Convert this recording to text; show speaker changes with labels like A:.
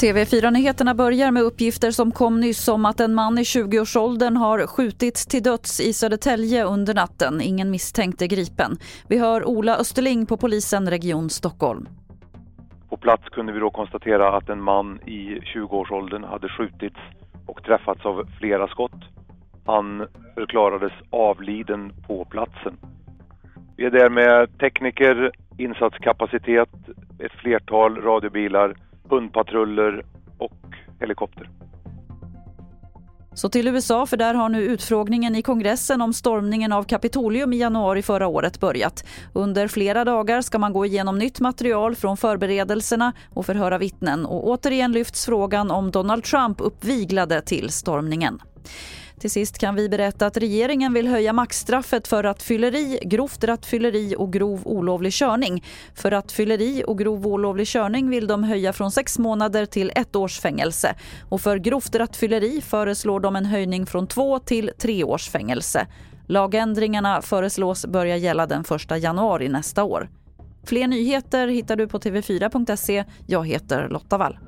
A: TV4-nyheterna börjar med uppgifter som kom nyss om att en man i 20-årsåldern har skjutits till döds i Södertälje under natten. Ingen misstänkt är gripen. Vi hör Ola Österling på polisen Region Stockholm.
B: På plats kunde vi då konstatera att en man i 20-årsåldern hade skjutits och träffats av flera skott. Han förklarades avliden på platsen. Vi är där med tekniker, insatskapacitet, ett flertal radiobilar hundpatruller och helikopter.
A: Så till USA, för där har nu utfrågningen i kongressen om stormningen av Kapitolium i januari förra året börjat. Under flera dagar ska man gå igenom nytt material från förberedelserna och förhöra vittnen. Och återigen lyfts frågan om Donald Trump uppviglade till stormningen. Till sist kan vi berätta att regeringen vill höja maxstraffet för rattfylleri, grovt rattfylleri och grov olovlig körning. För rattfylleri och grov olovlig körning vill de höja från sex månader till ett års fängelse. Och för grovt rattfylleri föreslår de en höjning från två till tre års fängelse. Lagändringarna föreslås börja gälla den 1 januari nästa år. Fler nyheter hittar du på tv4.se. Jag heter Lotta Wall.